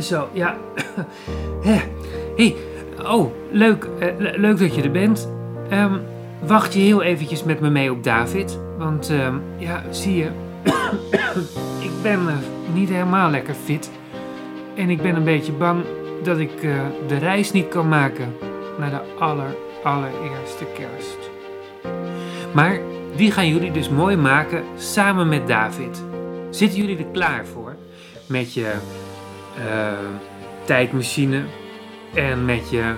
Zo, ja. Hé, hey, oh, leuk, eh, le- leuk dat je er bent. Ehm, wacht je heel eventjes met me mee op David? Want, ehm, ja, zie je, ik ben eh, niet helemaal lekker fit. En ik ben een beetje bang dat ik eh, de reis niet kan maken naar de aller, allereerste kerst. Maar die gaan jullie dus mooi maken samen met David. Zitten jullie er klaar voor? Met je eh, tijdmachine en met je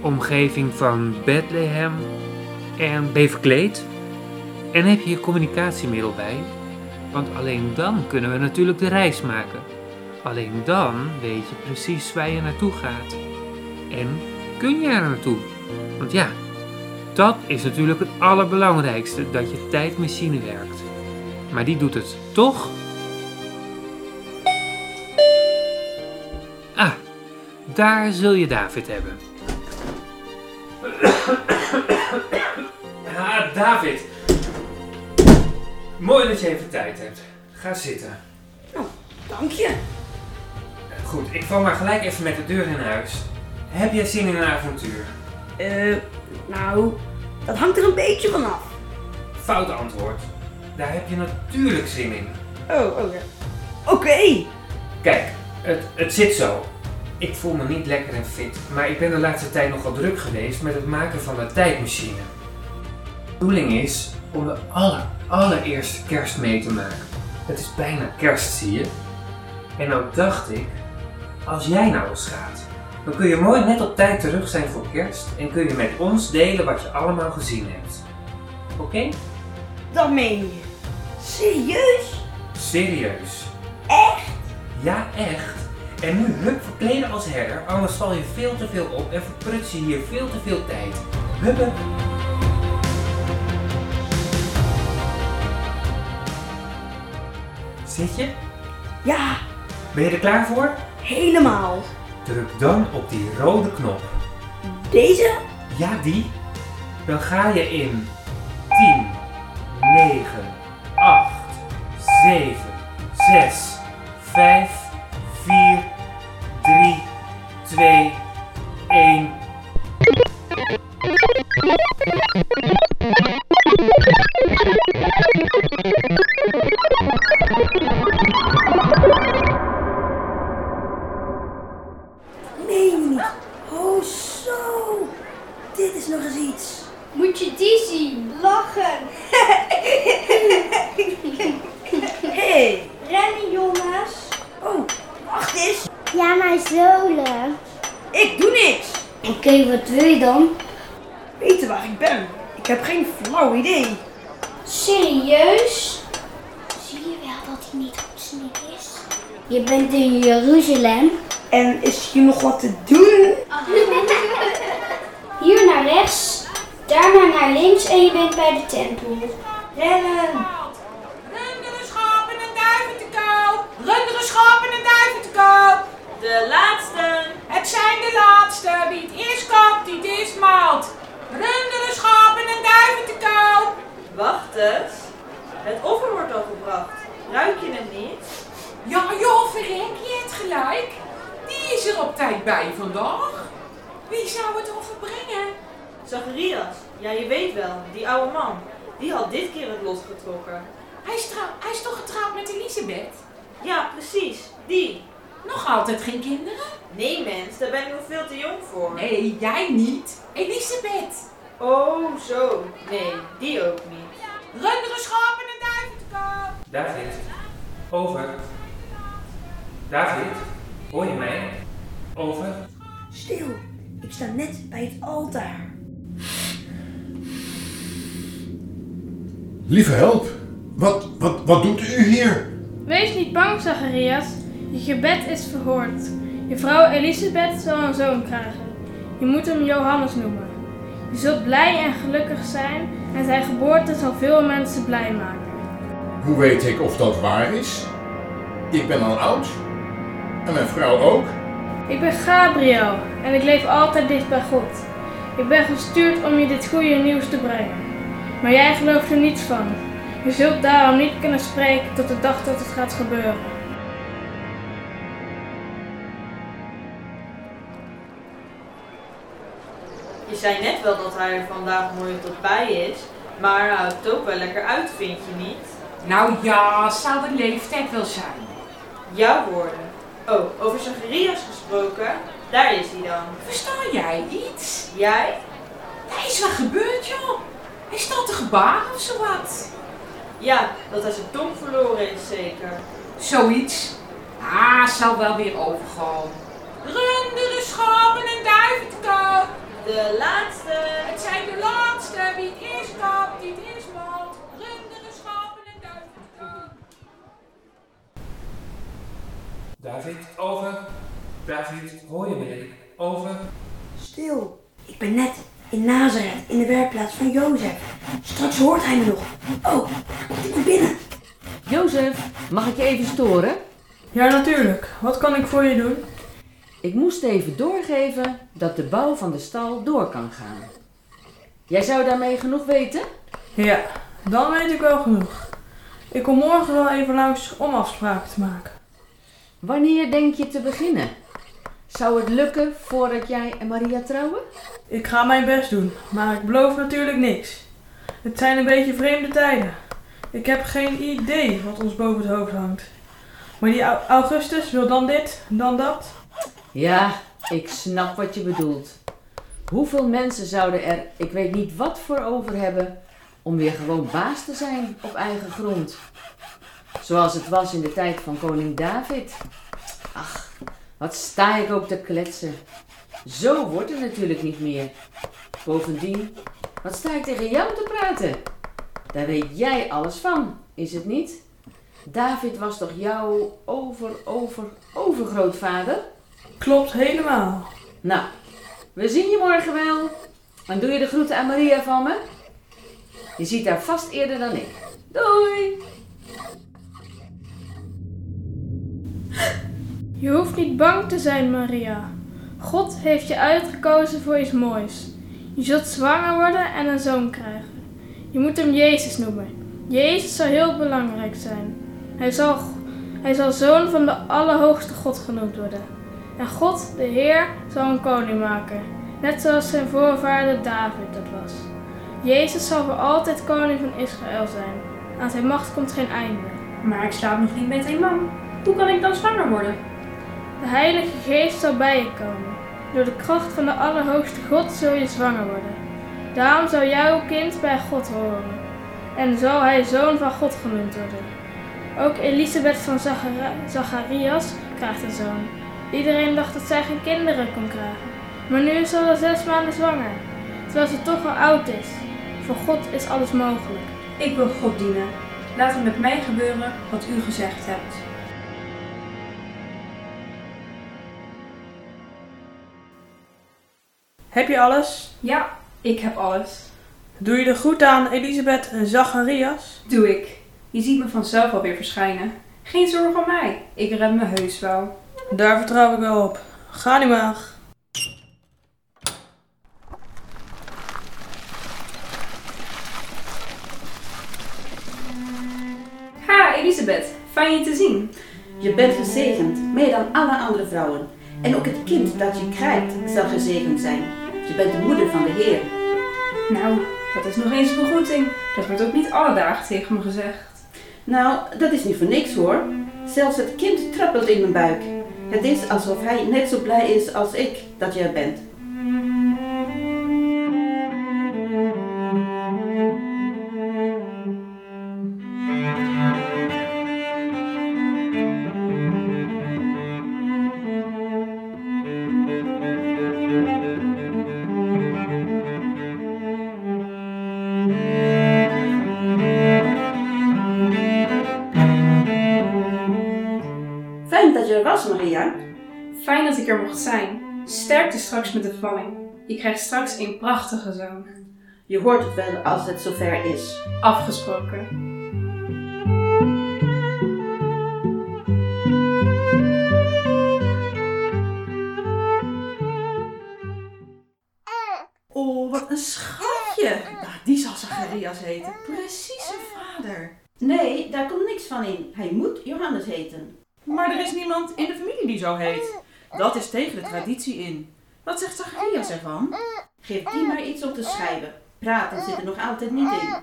omgeving van Bethlehem en ben je verkleed? En heb je je communicatiemiddel bij? Want alleen dan kunnen we natuurlijk de reis maken. Alleen dan weet je precies waar je naartoe gaat. En kun je er naartoe? Want ja, dat is natuurlijk het allerbelangrijkste, dat je tijdmachine werkt. Maar die doet het toch? Daar zul je David hebben. Ah, David. Mooi dat je even tijd hebt. Ga zitten. Dank je. Goed, ik val maar gelijk even met de deur in huis. Heb jij zin in een avontuur? Eh, nou, dat hangt er een beetje vanaf. Fout antwoord. Daar heb je natuurlijk zin in. Oh, oh ja. Oké. Kijk, het, het zit zo. Ik voel me niet lekker en fit, maar ik ben de laatste tijd nogal druk geweest met het maken van een tijdmachine. De bedoeling is om de aller, allereerste kerst mee te maken. Het is bijna kerst, zie je. En nou dacht ik, als jij nou eens gaat, dan kun je mooi net op tijd terug zijn voor kerst en kun je met ons delen wat je allemaal gezien hebt. Oké? Dat meen je. Serieus? Serieus. Echt? Ja, echt. En nu hup verkleden als herder, anders val je veel te veel op en verpruts je hier veel te veel tijd. Hup, hup. Zit je? Ja, Ben je er klaar voor? helemaal. Druk dan op die rode knop. Deze? Ja, die. Dan ga je in 10, 9, 8, 7, 6, 5, 4, 3, 2, 1. Meen je niet? Oh, zo. Dit is nog eens iets. Moet je die zien? Lachen. Hey. Rennen jongens. Oh, wacht eens. Ja, maar zolen. Ik doe niks. Oké, wat wil je dan? Weten waar ik ben. Ik heb geen flauw idee. Serieus? Zie je wel dat hij niet goed snik is? Je bent in Jeruzalem. En is hier nog wat te doen? Hier naar rechts, daarna naar links en je bent bij de tempel. Rennen. Eens. Het offer wordt al gebracht. Ruik je het niet? Ja joh, verrek je het gelijk. Die is er op tijd bij vandaag. Wie zou het offer brengen? Zacharias. Ja, je weet wel. Die oude man. Die had dit keer het lot getrokken. Hij is, hij is toch getrouwd met Elisabeth? Ja, precies. Die. Nog altijd geen kinderen? Nee mens, daar ben ik nog veel te jong voor. Nee, jij niet. Elisabeth. Oh, zo. Nee, die ook niet. Runderen, schapen en duiven te koop. David, over. David, hoor je mij? Over. Stil. Ik sta net bij het altaar. Lieve help, wat, wat, wat doet u hier? Wees niet bang, Zacharias. Je gebed is verhoord. Je vrouw Elisabeth zal een zoon krijgen. Je moet hem Johannes noemen. Je zult blij en gelukkig zijn en zijn geboorte zal veel mensen blij maken. Hoe weet ik of dat waar is? Ik ben al oud. En mijn vrouw ook. Ik ben Gabriel en ik leef altijd dicht bij God. Ik ben gestuurd om je dit goede nieuws te brengen. Maar jij gelooft er niets van. Je zult daarom niet kunnen spreken tot de dag dat het gaat gebeuren. Zei net wel dat hij er vandaag mooi tot bij is, maar hij houdt het ook wel lekker uit, vind je niet? Nou ja, zou de leeftijd wel zijn. Jouw woorden. Oh, over Zacharias gesproken, daar is hij dan. Versta jij iets? Jij? Hij is wat gebeurd, joh. Hij staat te gebaren of zowat. Ja, dat hij zijn tong verloren is zeker. Zoiets. Ah, zal wel weer overgaan. Runderen, schapen en duiven te koop. De laatste. Het zijn de laatste. Wie het eerst koopt, die het eerst maalt. Runderen, schapen en duiven. David, over. David, hoor je me? Over. Stil. Ik ben net in Nazareth, in de werkplaats van Jozef. Straks hoort hij me nog. Oh, komt iemand binnen. Jozef, mag ik je even storen? Ja, natuurlijk. Wat kan ik voor je doen? Ik moest even doorgeven dat de bouw van de stal door kan gaan. Jij zou daarmee genoeg weten? Ja, dan weet ik wel genoeg. Ik kom morgen wel even langs om afspraken te maken. Wanneer denk je te beginnen? Zou het lukken voordat jij en Maria trouwen? Ik ga mijn best doen, maar ik beloof natuurlijk niks. Het zijn een beetje vreemde tijden. Ik heb geen idee wat ons boven het hoofd hangt. Maar die Au- Augustus wil dan dit, dan dat. Ja, ik snap wat je bedoelt. Hoeveel mensen zouden er, ik weet niet wat voor over hebben, om weer gewoon baas te zijn op eigen grond? Zoals het was in de tijd van koning David. Ach, wat sta ik ook te kletsen. Zo wordt het natuurlijk niet meer. Bovendien, wat sta ik tegen jou te praten? Daar weet jij alles van, is het niet? David was toch jouw over, over, overgrootvader? Klopt helemaal. Nou, we zien je morgen wel. En doe je de groeten aan Maria van me? Je ziet haar vast eerder dan ik. Doei! Je hoeft niet bang te zijn, Maria. God heeft je uitgekozen voor iets moois. Je zult zwanger worden en een zoon krijgen. Je moet hem Jezus noemen. Jezus zal heel belangrijk zijn. Hij zal, hij zal zoon van de Allerhoogste God genoemd worden. En God, de Heer, zal een koning maken. Net zoals zijn voorvader David dat was. Jezus zal voor altijd koning van Israël zijn. Aan zijn macht komt geen einde. Maar ik slaap nog niet met een man. Hoe kan ik dan zwanger worden? De Heilige Geest zal bij je komen. Door de kracht van de Allerhoogste God zul je zwanger worden. Daarom zal jouw kind bij God horen. En zal hij zoon van God genoemd worden. Ook Elisabeth van Zacharias krijgt een zoon. Iedereen dacht dat zij geen kinderen kon krijgen. Maar nu is ze al zes maanden zwanger. Terwijl ze toch al oud is. Voor God is alles mogelijk. Ik wil God dienen. Laat er met mij gebeuren wat u gezegd hebt. Heb je alles? Ja, ik heb alles. Doe je de groet aan Elisabeth en Zacharias? Doe ik. Je ziet me vanzelf alweer verschijnen. Geen zorg om mij. Ik red me heus wel. Daar vertrouw ik wel op. Ga nu maar. Ha, Elisabeth. Fijn je te zien. Je bent gezegend, meer dan alle andere vrouwen. En ook het kind dat je krijgt zal gezegend zijn. Je bent de moeder van de Heer. Nou, dat is nog eens een begroeting. Dat wordt ook niet alle dagen tegen me gezegd. Nou, dat is niet voor niks hoor. Zelfs het kind trappelt in mijn buik. Het is alsof hij net zo blij is als ik dat jij bent. Mocht zijn. Sterkte straks met de valling. Ik krijg straks een prachtige zoon. Je hoort het wel als het zover is. Afgesproken. Oh, wat een schatje. Nou, die zal Zacharias heten. Precies zijn vader. Nee, daar komt niks van in. Hij moet Johannes heten. Maar er is niemand in de familie die zo heet. Dat is tegen de traditie in. Wat zegt Zacharias ervan? Geef die maar iets op te schrijven. Praten zit er nog altijd niet in.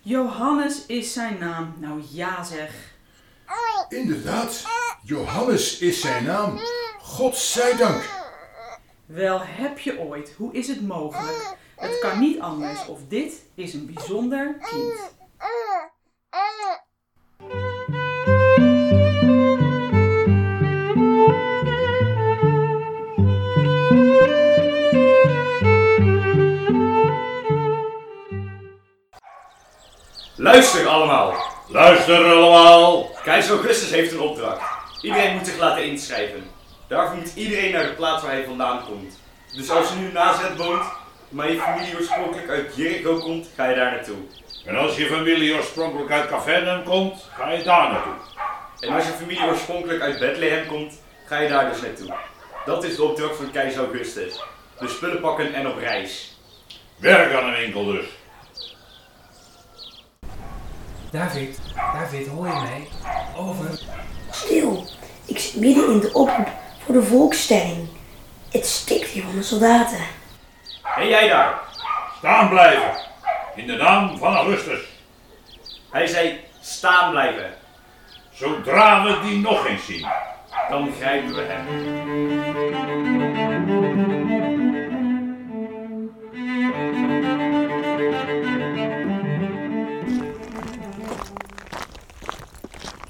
Johannes is zijn naam. Nou ja zeg. Inderdaad, Johannes is zijn naam. God zij dank. Wel heb je ooit. Hoe is het mogelijk? Het kan niet anders of dit is een bijzonder kind. Luister allemaal. Luister allemaal. Keizer Augustus heeft een opdracht. Iedereen moet zich laten inschrijven. Daarvoor moet iedereen naar de plaats waar hij vandaan komt. Dus als je nu Nazareth woont, maar je familie oorspronkelijk uit Jericho komt, ga je daar naartoe. En als je familie oorspronkelijk uit Cavernaum komt, ga je daar naartoe. En als je familie oorspronkelijk uit Bethlehem komt, ga je daar dus naartoe. Dat is de opdracht van keizer Augustus. Dus spullen pakken en op reis. Werk aan een winkel dus. David, David, hoor je mij? Over. Stil, ik zit midden in de oproep voor de volkstelling. Het stikt hier van de soldaten. Hé jij daar! Staan blijven. In de naam van Augustus. Hij zei staan blijven. Zodra we die nog eens zien. Dan grijpen we hem.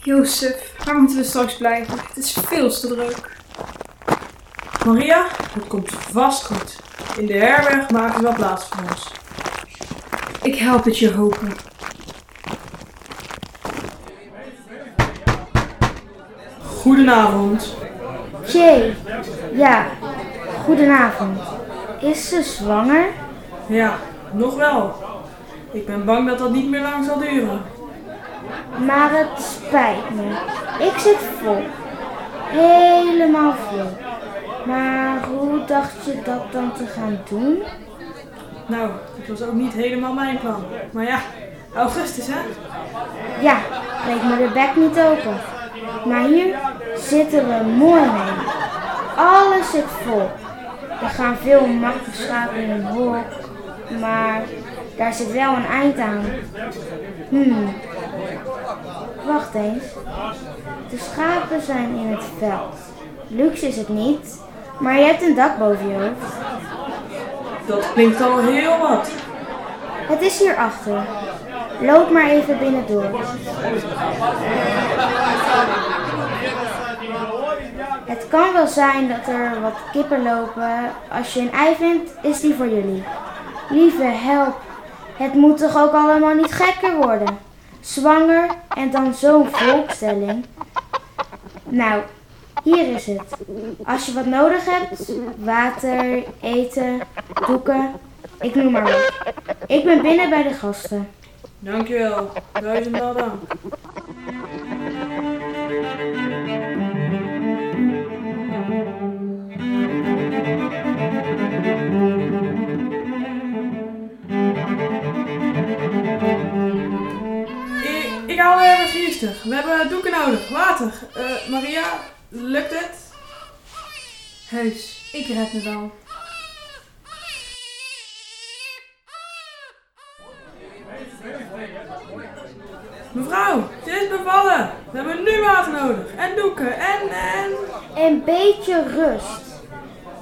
Jozef, waar moeten we straks blijven? Het is veel te druk. Maria, het komt vast goed. In de herberg maken ze wel plaats voor ons. Ik help het je hopen. Goedenavond. Jay, ja, goedenavond. Is ze zwanger? Ja, nog wel. Ik ben bang dat dat niet meer lang zal duren. Maar het spijt me. Ik zit vol. Helemaal vol. Maar hoe dacht je dat dan te gaan doen? Nou, het was ook niet helemaal mijn plan. Maar ja, augustus hè? Ja, breek me de bek niet open. Maar hier zitten we mooi mee. Alles zit vol. Er gaan veel makkenschapen in een hok, maar daar zit wel een eind aan. Hmm. Wacht eens. De schapen zijn in het veld. Luxe is het niet, maar je hebt een dak boven je hoofd. Dat klinkt al heel wat. Het is hierachter. Loop maar even binnendoor. Het kan wel zijn dat er wat kippen lopen. Als je een ei vindt, is die voor jullie. Lieve help. Het moet toch ook allemaal niet gekker worden? Zwanger en dan zo'n volkstelling. Nou, hier is het. Als je wat nodig hebt, water, eten, doeken, ik noem maar wat. Ik ben binnen bij de gasten. Dankjewel. Duizendmaal dank. We hebben doeken nodig. Water. Eh, Maria, lukt het? Heus, ik red me wel. Mevrouw, ze is bevallen. We hebben nu water nodig. En doeken. En, en... Een beetje rust.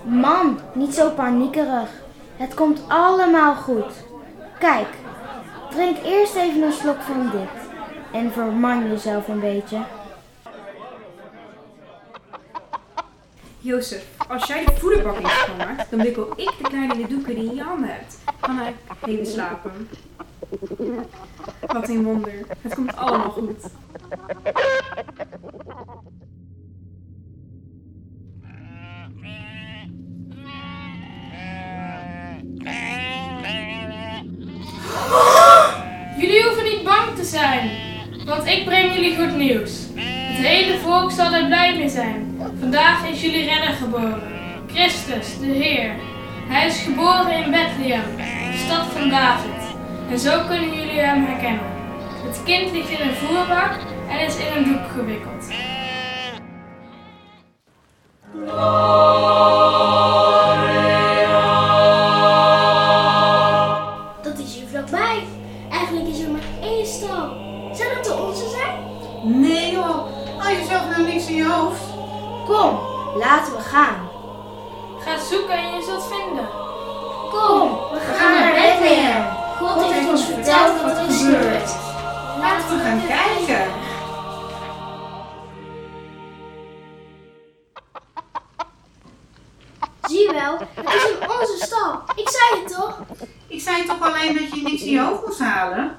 Man, niet zo paniekerig. Het komt allemaal goed. Kijk, drink eerst even een slok van dit. En verman jezelf een beetje. Jozef, als jij de voederbak niet dan wikkel ik de kleine doeken die handen hebt. Ga maar even slapen. Wat een wonder. Het komt allemaal goed. Goed nieuws. Het hele volk zal er blij mee zijn. Vandaag is jullie redder geboren, Christus, de Heer. Hij is geboren in Bethlehem, de stad van David. En zo kunnen jullie hem herkennen. Het kind ligt in een voerbak en is in een doek gewikkeld. Jezelf nou niks in je hoofd? Kom, laten we gaan. Ga zoeken en je zult vinden. Kom, we gaan naar Bethlehem. God heeft ons verteld wat er is gebeurd. Laten we gaan kijken. Zie je wel, het is in onze stal. Ik zei het toch? Ik zei toch alleen dat je niks in je hoofd moest halen?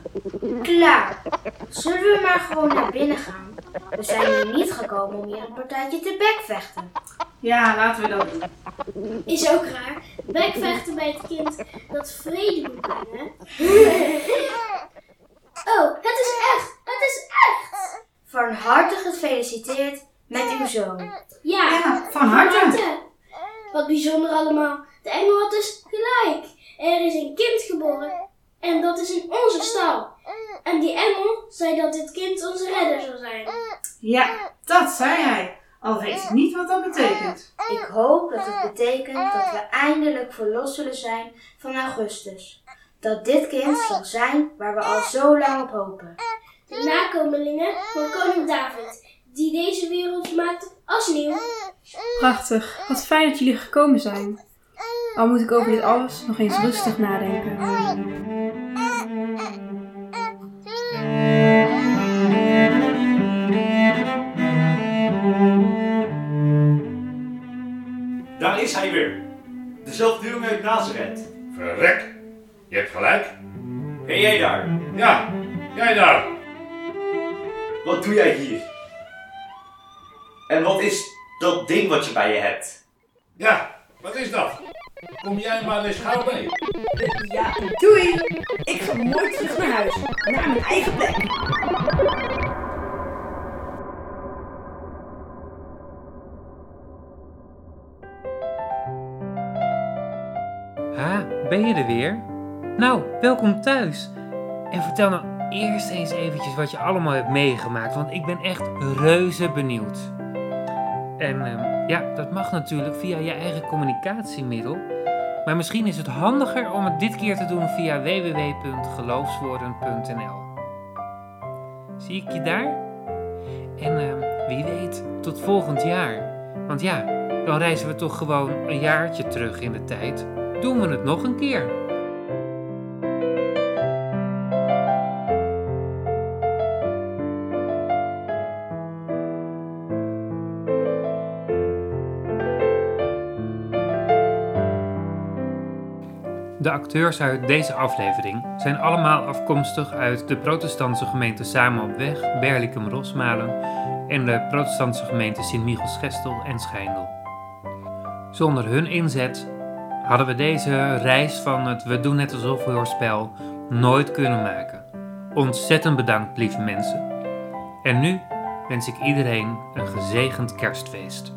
Klaar. Zullen we maar gewoon naar binnen gaan? We zijn hier niet gekomen om hier een partijtje te bekvechten. Ja, laten we dat doen. Is ook raar. Bekvechten bij het kind dat vrede moet brengen. oh, het is echt! Het is echt! Van harte gefeliciteerd met uw zoon. Ja, Ja, van harte. Wat bijzonder allemaal. De engel had dus gelijk. Er is een kind geboren. En dat is in onze stal. En die engel zei dat dit kind onze redder zou zijn. Ja, dat zei hij. Al weet ik niet wat dat betekent. Ik hoop dat het betekent dat we eindelijk verlost zullen zijn van Augustus. Dat dit kind zal zijn waar we al zo lang op hopen. De nakomelingen van koning David. Die deze wereld maakte als nieuw. Prachtig. Wat fijn dat jullie gekomen zijn. Al moet ik over dit alles nog eens rustig nadenken. Daar is hij weer. Dezelfde jongen uit Nazareth. Verrek. Je hebt gelijk. Hé jij daar. Ja, jij daar. Wat doe jij hier? En wat is dat ding wat je bij je hebt? Ja, wat is dat? Kom jij maar eens gauw mee. Ja, doei! Ik ga mooi terug naar huis, naar mijn eigen plek. Ha, ben je er weer? Nou, welkom thuis. En vertel nou eerst eens eventjes wat je allemaal hebt meegemaakt, want ik ben echt reuze benieuwd. En ehm, ja, dat mag natuurlijk via je eigen communicatiemiddel. Maar misschien is het handiger om het dit keer te doen via www.geloofswoorden.nl. Zie ik je daar? En ehm, wie weet, tot volgend jaar. Want ja, dan reizen we toch gewoon een jaartje terug in de tijd. Doen we het nog een keer. De acteurs uit deze aflevering zijn allemaal afkomstig uit de protestantse gemeente Samen op Weg, Berlicum Rosmalen en de protestantse gemeente Sint-Michels-Gestel en Schijndel. Zonder hun inzet hadden we deze reis van het We doen net alsof hoorspel nooit kunnen maken. Ontzettend bedankt, lieve mensen. En nu wens ik iedereen een gezegend kerstfeest.